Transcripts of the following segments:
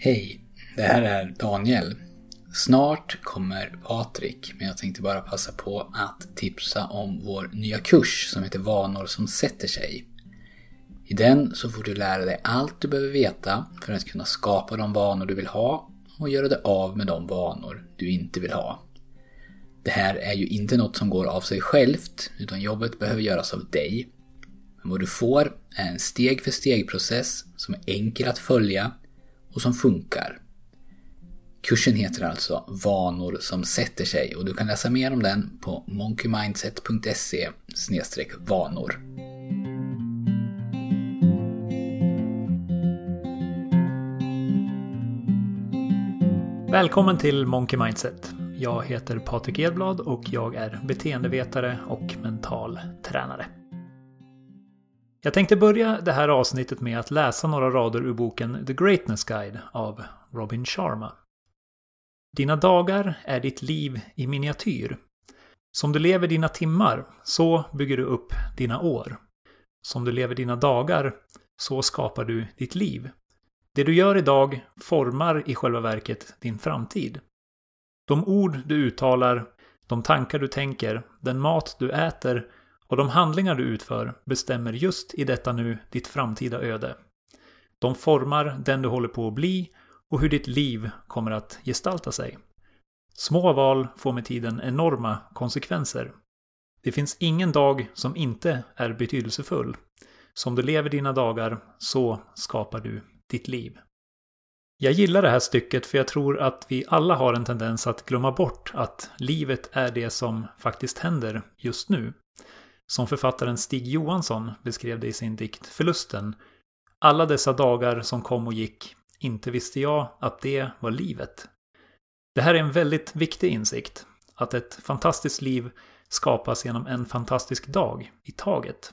Hej, det här är Daniel. Snart kommer Patrik, men jag tänkte bara passa på att tipsa om vår nya kurs som heter Vanor som sätter sig. I den så får du lära dig allt du behöver veta för att kunna skapa de vanor du vill ha och göra dig av med de vanor du inte vill ha. Det här är ju inte något som går av sig självt, utan jobbet behöver göras av dig. Men vad du får är en steg för steg process som är enkel att följa och som funkar. Kursen heter alltså Vanor som sätter sig och du kan läsa mer om den på monkeymindset.se vanor. Välkommen till Monkey Mindset. Jag heter Patrik Edblad och jag är beteendevetare och mental tränare. Jag tänkte börja det här avsnittet med att läsa några rader ur boken The Greatness Guide av Robin Sharma. Dina dagar är ditt liv i miniatyr. Som du lever dina timmar, så bygger du upp dina år. Som du lever dina dagar, så skapar du ditt liv. Det du gör idag formar i själva verket din framtid. De ord du uttalar, de tankar du tänker, den mat du äter och de handlingar du utför bestämmer just i detta nu ditt framtida öde. De formar den du håller på att bli och hur ditt liv kommer att gestalta sig. Små val får med tiden enorma konsekvenser. Det finns ingen dag som inte är betydelsefull. Som du lever dina dagar, så skapar du ditt liv. Jag gillar det här stycket för jag tror att vi alla har en tendens att glömma bort att livet är det som faktiskt händer just nu. Som författaren Stig Johansson beskrev det i sin dikt Förlusten. Alla dessa dagar som kom och gick, inte visste jag att det var livet. Det här är en väldigt viktig insikt. Att ett fantastiskt liv skapas genom en fantastisk dag i taget.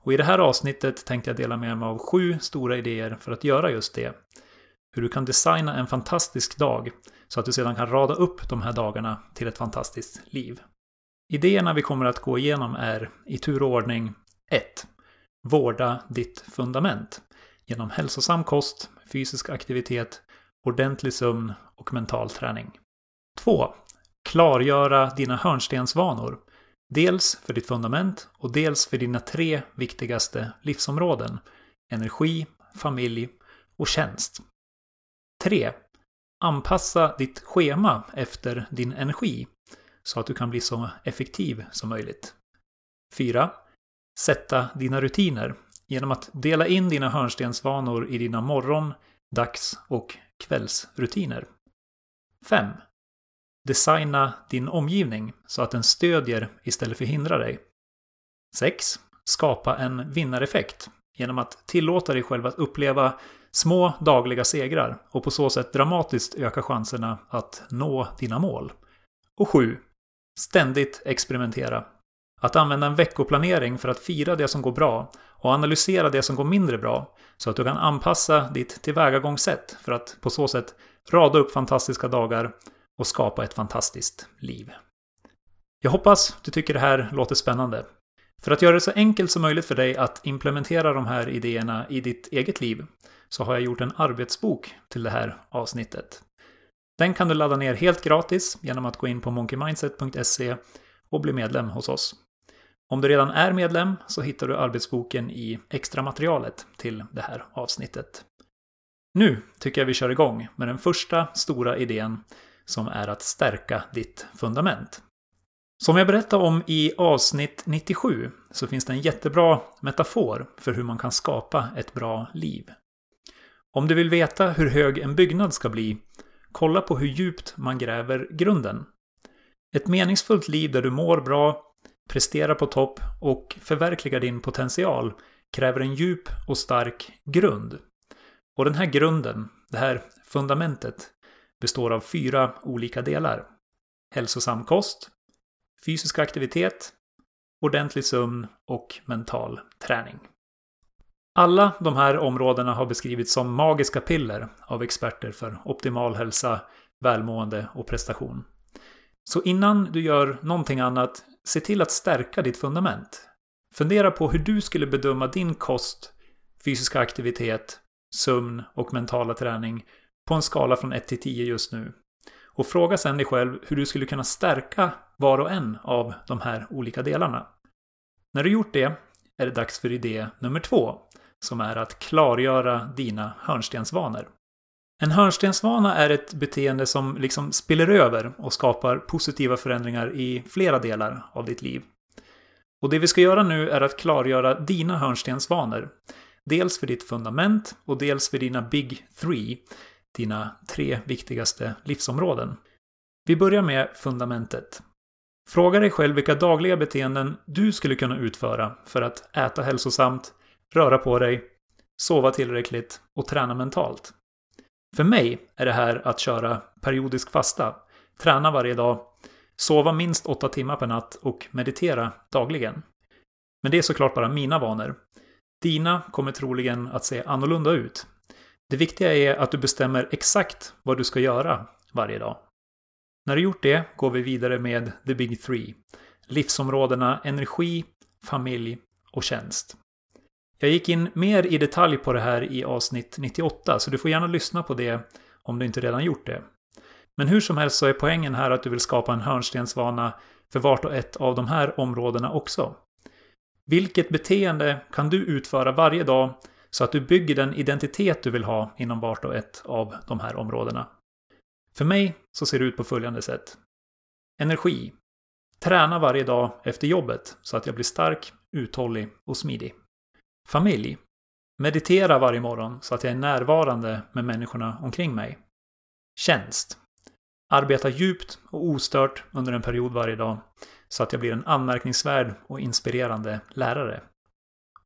Och i det här avsnittet tänkte jag dela med mig av sju stora idéer för att göra just det. Hur du kan designa en fantastisk dag så att du sedan kan rada upp de här dagarna till ett fantastiskt liv. Idéerna vi kommer att gå igenom är i tur och ordning 1. Vårda ditt fundament genom hälsosam kost, fysisk aktivitet, ordentlig sömn och mental träning. 2. Klargöra dina hörnstensvanor. Dels för ditt fundament och dels för dina tre viktigaste livsområden. Energi, familj och tjänst. 3. Anpassa ditt schema efter din energi så att du kan bli så effektiv som möjligt. 4. Sätta dina rutiner genom att dela in dina hörnstensvanor i dina morgon-, dags och kvällsrutiner. 5. Designa din omgivning så att den stödjer istället för hindrar dig. 6. Skapa en vinnareffekt genom att tillåta dig själv att uppleva små dagliga segrar och på så sätt dramatiskt öka chanserna att nå dina mål. Och 7. Ständigt experimentera. Att använda en veckoplanering för att fira det som går bra och analysera det som går mindre bra så att du kan anpassa ditt tillvägagångssätt för att på så sätt rada upp fantastiska dagar och skapa ett fantastiskt liv. Jag hoppas du tycker det här låter spännande. För att göra det så enkelt som möjligt för dig att implementera de här idéerna i ditt eget liv så har jag gjort en arbetsbok till det här avsnittet. Den kan du ladda ner helt gratis genom att gå in på monkeymindset.se och bli medlem hos oss. Om du redan är medlem så hittar du arbetsboken i extra materialet till det här avsnittet. Nu tycker jag vi kör igång med den första stora idén som är att stärka ditt fundament. Som jag berättade om i avsnitt 97 så finns det en jättebra metafor för hur man kan skapa ett bra liv. Om du vill veta hur hög en byggnad ska bli Kolla på hur djupt man gräver grunden. Ett meningsfullt liv där du mår bra, presterar på topp och förverkligar din potential kräver en djup och stark grund. Och den här grunden, det här fundamentet, består av fyra olika delar. Hälsosam kost, fysisk aktivitet, ordentlig sömn och mental träning. Alla de här områdena har beskrivits som magiska piller av experter för optimal hälsa, välmående och prestation. Så innan du gör någonting annat, se till att stärka ditt fundament. Fundera på hur du skulle bedöma din kost, fysiska aktivitet, sömn och mentala träning på en skala från 1 till 10 just nu. Och fråga sedan dig själv hur du skulle kunna stärka var och en av de här olika delarna. När du gjort det är det dags för idé nummer två, som är att klargöra dina hörnstensvanor. En hörnstensvana är ett beteende som liksom spiller över och skapar positiva förändringar i flera delar av ditt liv. Och det vi ska göra nu är att klargöra dina hörnstensvanor. Dels för ditt fundament och dels för dina Big Three, dina tre viktigaste livsområden. Vi börjar med fundamentet. Fråga dig själv vilka dagliga beteenden du skulle kunna utföra för att äta hälsosamt, röra på dig, sova tillräckligt och träna mentalt. För mig är det här att köra periodisk fasta, träna varje dag, sova minst 8 timmar per natt och meditera dagligen. Men det är såklart bara mina vanor. Dina kommer troligen att se annorlunda ut. Det viktiga är att du bestämmer exakt vad du ska göra varje dag. När du gjort det går vi vidare med the big three. Livsområdena energi, familj och tjänst. Jag gick in mer i detalj på det här i avsnitt 98, så du får gärna lyssna på det om du inte redan gjort det. Men hur som helst så är poängen här att du vill skapa en hörnstensvana för vart och ett av de här områdena också. Vilket beteende kan du utföra varje dag så att du bygger den identitet du vill ha inom vart och ett av de här områdena? För mig så ser det ut på följande sätt. Energi. Träna varje dag efter jobbet så att jag blir stark, uthållig och smidig. Familj. Meditera varje morgon så att jag är närvarande med människorna omkring mig. Tjänst. Arbeta djupt och ostört under en period varje dag så att jag blir en anmärkningsvärd och inspirerande lärare.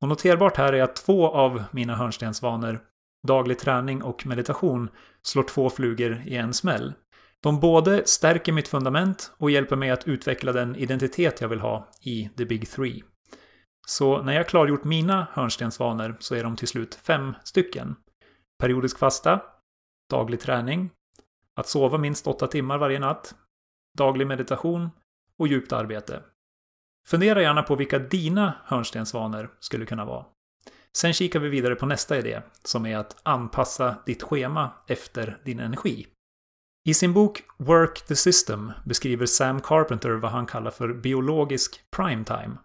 Och noterbart här är att två av mina hörnstensvanor, daglig träning och meditation, slår två flugor i en smäll. De både stärker mitt fundament och hjälper mig att utveckla den identitet jag vill ha i the big three. Så när jag klargjort mina hörnstensvanor så är de till slut fem stycken. Periodisk fasta, daglig träning, att sova minst åtta timmar varje natt, daglig meditation och djupt arbete. Fundera gärna på vilka dina hörnstensvanor skulle kunna vara. Sen kikar vi vidare på nästa idé, som är att anpassa ditt schema efter din energi. I sin bok Work the System beskriver Sam Carpenter vad han kallar för biologisk primetime.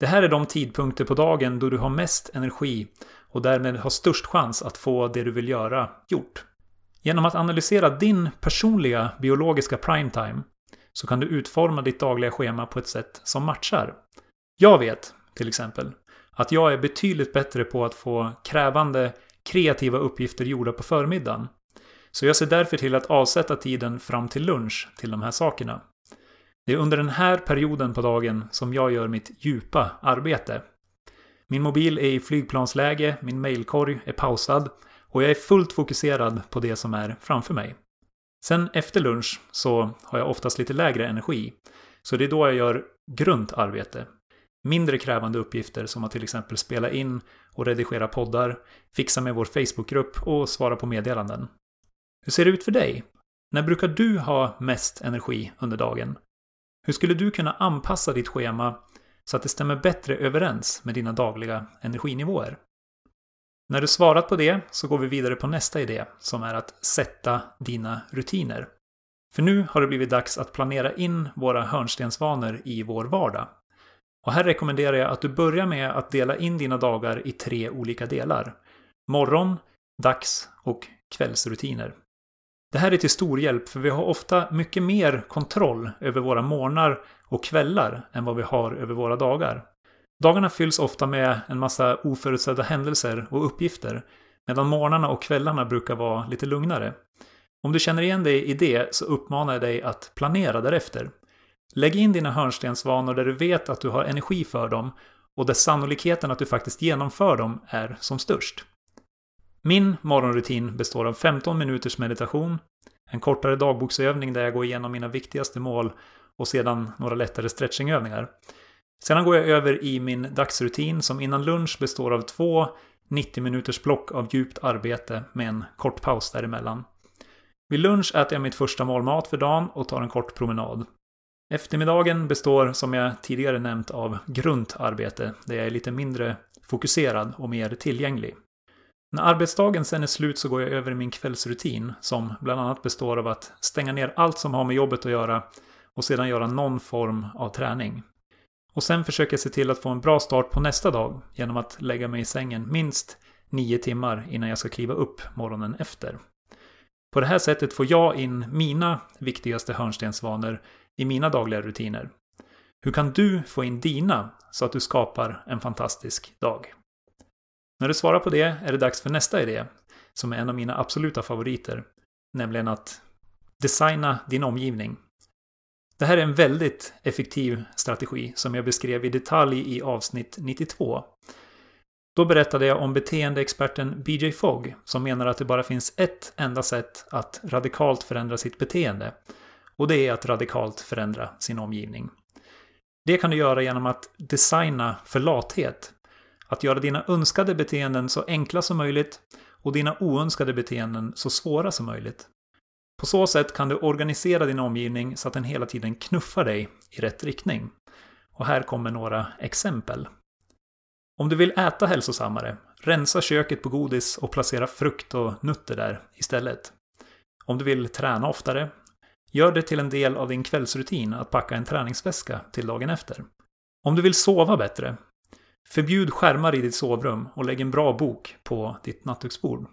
Det här är de tidpunkter på dagen då du har mest energi och därmed har störst chans att få det du vill göra gjort. Genom att analysera din personliga biologiska primetime så kan du utforma ditt dagliga schema på ett sätt som matchar. Jag vet, till exempel, att jag är betydligt bättre på att få krävande, kreativa uppgifter gjorda på förmiddagen. Så jag ser därför till att avsätta tiden fram till lunch till de här sakerna. Det är under den här perioden på dagen som jag gör mitt djupa arbete. Min mobil är i flygplansläge, min mailkorg är pausad och jag är fullt fokuserad på det som är framför mig. Sen efter lunch så har jag oftast lite lägre energi. Så det är då jag gör grunt arbete. Mindre krävande uppgifter som att till exempel spela in och redigera poddar, fixa med vår Facebookgrupp och svara på meddelanden. Hur ser det ut för dig? När brukar du ha mest energi under dagen? Hur skulle du kunna anpassa ditt schema så att det stämmer bättre överens med dina dagliga energinivåer? När du svarat på det så går vi vidare på nästa idé som är att sätta dina rutiner. För nu har det blivit dags att planera in våra hörnstensvanor i vår vardag. Och här rekommenderar jag att du börjar med att dela in dina dagar i tre olika delar. Morgon, dags och kvällsrutiner. Det här är till stor hjälp för vi har ofta mycket mer kontroll över våra morgnar och kvällar än vad vi har över våra dagar. Dagarna fylls ofta med en massa oförutsedda händelser och uppgifter, medan morgnarna och kvällarna brukar vara lite lugnare. Om du känner igen dig i det så uppmanar jag dig att planera därefter. Lägg in dina hörnstensvanor där du vet att du har energi för dem och där sannolikheten att du faktiskt genomför dem är som störst. Min morgonrutin består av 15 minuters meditation, en kortare dagboksövning där jag går igenom mina viktigaste mål och sedan några lättare stretchingövningar. Sedan går jag över i min dagsrutin som innan lunch består av två 90 minuters block av djupt arbete med en kort paus däremellan. Vid lunch äter jag mitt första målmat för dagen och tar en kort promenad. Eftermiddagen består som jag tidigare nämnt av grunt arbete där jag är lite mindre fokuserad och mer tillgänglig. När arbetsdagen sen är slut så går jag över i min kvällsrutin som bland annat består av att stänga ner allt som har med jobbet att göra och sedan göra någon form av träning. Och sen försöker jag se till att få en bra start på nästa dag genom att lägga mig i sängen minst nio timmar innan jag ska kliva upp morgonen efter. På det här sättet får jag in mina viktigaste hörnstensvanor i mina dagliga rutiner. Hur kan du få in dina så att du skapar en fantastisk dag? När du svarar på det är det dags för nästa idé, som är en av mina absoluta favoriter, nämligen att designa din omgivning. Det här är en väldigt effektiv strategi som jag beskrev i detalj i avsnitt 92. Då berättade jag om beteendeexperten BJ Fogg som menar att det bara finns ett enda sätt att radikalt förändra sitt beteende. Och det är att radikalt förändra sin omgivning. Det kan du göra genom att designa för lathet. Att göra dina önskade beteenden så enkla som möjligt och dina oönskade beteenden så svåra som möjligt. På så sätt kan du organisera din omgivning så att den hela tiden knuffar dig i rätt riktning. Och här kommer några exempel. Om du vill äta hälsosammare, rensa köket på godis och placera frukt och nötter där istället. Om du vill träna oftare, gör det till en del av din kvällsrutin att packa en träningsväska till dagen efter. Om du vill sova bättre, förbjud skärmar i ditt sovrum och lägg en bra bok på ditt nattduksbord.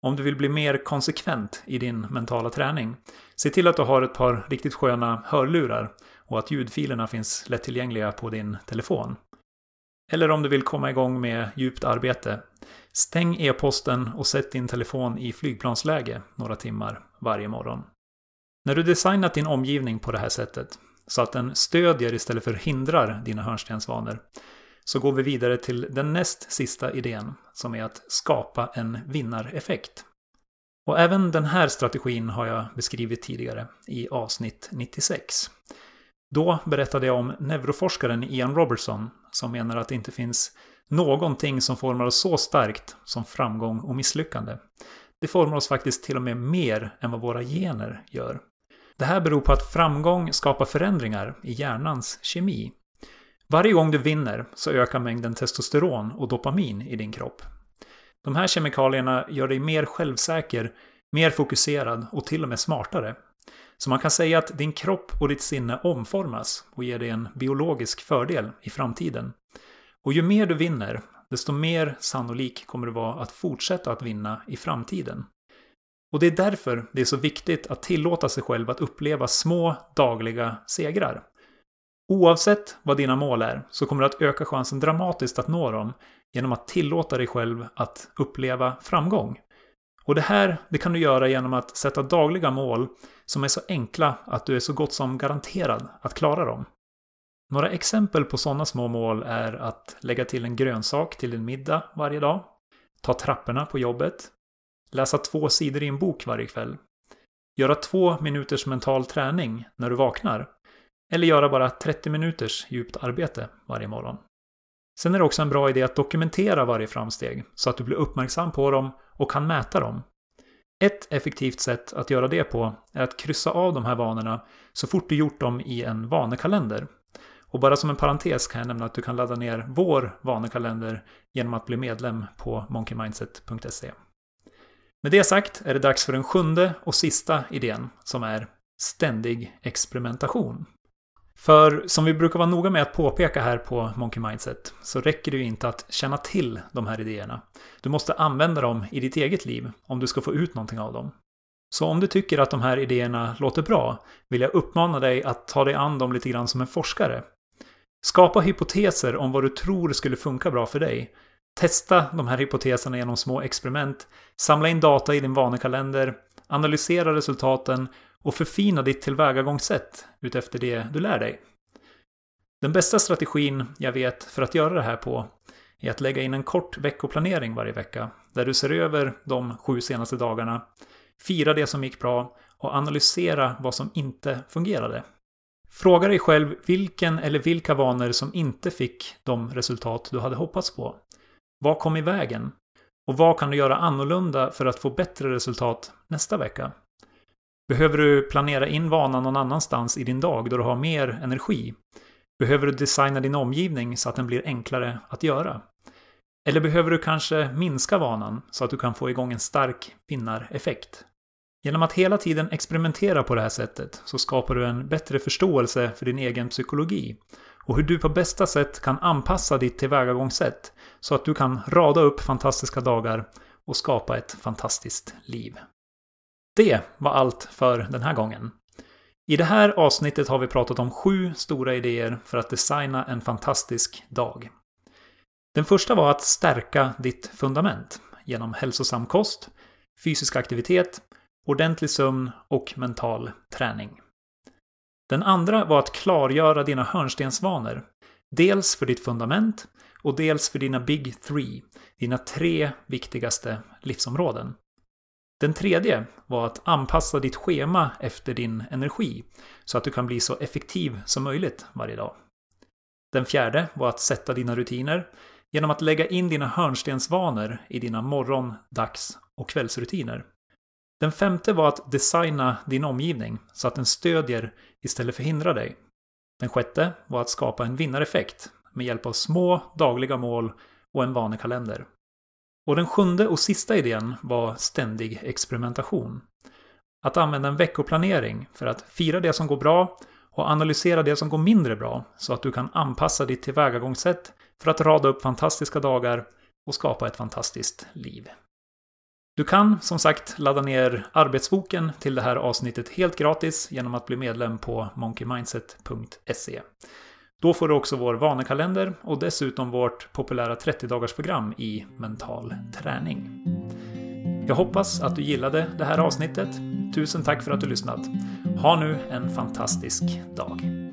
Om du vill bli mer konsekvent i din mentala träning, se till att du har ett par riktigt sköna hörlurar och att ljudfilerna finns lättillgängliga på din telefon. Eller om du vill komma igång med djupt arbete, stäng e-posten och sätt din telefon i flygplansläge några timmar varje morgon. När du designat din omgivning på det här sättet, så att den stödjer istället för hindrar dina hörnstensvanor, så går vi vidare till den näst sista idén, som är att skapa en vinnareffekt. Och även den här strategin har jag beskrivit tidigare i avsnitt 96. Då berättade jag om neuroforskaren Ian Robertson som menar att det inte finns någonting som formar oss så starkt som framgång och misslyckande. Det formar oss faktiskt till och med mer än vad våra gener gör. Det här beror på att framgång skapar förändringar i hjärnans kemi. Varje gång du vinner så ökar mängden testosteron och dopamin i din kropp. De här kemikalierna gör dig mer självsäker, mer fokuserad och till och med smartare. Så man kan säga att din kropp och ditt sinne omformas och ger dig en biologisk fördel i framtiden. Och ju mer du vinner, desto mer sannolik kommer du vara att fortsätta att vinna i framtiden. Och det är därför det är så viktigt att tillåta sig själv att uppleva små dagliga segrar. Oavsett vad dina mål är så kommer du att öka chansen dramatiskt att nå dem genom att tillåta dig själv att uppleva framgång. Och det här det kan du göra genom att sätta dagliga mål som är så enkla att du är så gott som garanterad att klara dem. Några exempel på sådana små mål är att lägga till en grönsak till din middag varje dag, ta trapporna på jobbet, läsa två sidor i en bok varje kväll, göra två minuters mental träning när du vaknar, eller göra bara 30 minuters djupt arbete varje morgon. Sen är det också en bra idé att dokumentera varje framsteg så att du blir uppmärksam på dem och kan mäta dem. Ett effektivt sätt att göra det på är att kryssa av de här vanorna så fort du gjort dem i en vanekalender. Och bara som en parentes kan jag nämna att du kan ladda ner vår vanekalender genom att bli medlem på monkeymindset.se. Med det sagt är det dags för den sjunde och sista idén som är ständig experimentation. För som vi brukar vara noga med att påpeka här på Monkey Mindset så räcker det ju inte att känna till de här idéerna. Du måste använda dem i ditt eget liv om du ska få ut någonting av dem. Så om du tycker att de här idéerna låter bra vill jag uppmana dig att ta dig an dem lite grann som en forskare. Skapa hypoteser om vad du tror skulle funka bra för dig. Testa de här hypoteserna genom små experiment. Samla in data i din vanekalender. Analysera resultaten och förfina ditt tillvägagångssätt utefter det du lär dig. Den bästa strategin jag vet för att göra det här på är att lägga in en kort veckoplanering varje vecka där du ser över de sju senaste dagarna, fira det som gick bra och analysera vad som inte fungerade. Fråga dig själv vilken eller vilka vanor som inte fick de resultat du hade hoppats på. Vad kom i vägen? Och vad kan du göra annorlunda för att få bättre resultat nästa vecka? Behöver du planera in vanan någon annanstans i din dag då du har mer energi? Behöver du designa din omgivning så att den blir enklare att göra? Eller behöver du kanske minska vanan så att du kan få igång en stark vinnareffekt? Genom att hela tiden experimentera på det här sättet så skapar du en bättre förståelse för din egen psykologi och hur du på bästa sätt kan anpassa ditt tillvägagångssätt så att du kan rada upp fantastiska dagar och skapa ett fantastiskt liv. Det var allt för den här gången. I det här avsnittet har vi pratat om sju stora idéer för att designa en fantastisk dag. Den första var att stärka ditt fundament genom hälsosam kost, fysisk aktivitet, ordentlig sömn och mental träning. Den andra var att klargöra dina hörnstensvanor. Dels för ditt fundament och dels för dina Big Three, dina tre viktigaste livsområden. Den tredje var att anpassa ditt schema efter din energi så att du kan bli så effektiv som möjligt varje dag. Den fjärde var att sätta dina rutiner genom att lägga in dina hörnstensvanor i dina morgon-, dags och kvällsrutiner. Den femte var att designa din omgivning så att den stödjer istället för hindrar dig. Den sjätte var att skapa en vinnareffekt med hjälp av små dagliga mål och en vanekalender. Och den sjunde och sista idén var ständig experimentation. Att använda en veckoplanering för att fira det som går bra och analysera det som går mindre bra så att du kan anpassa ditt tillvägagångssätt för att rada upp fantastiska dagar och skapa ett fantastiskt liv. Du kan som sagt ladda ner arbetsboken till det här avsnittet helt gratis genom att bli medlem på monkeymindset.se. Då får du också vår vanekalender och dessutom vårt populära 30-dagarsprogram i mental träning. Jag hoppas att du gillade det här avsnittet. Tusen tack för att du lyssnat. Ha nu en fantastisk dag.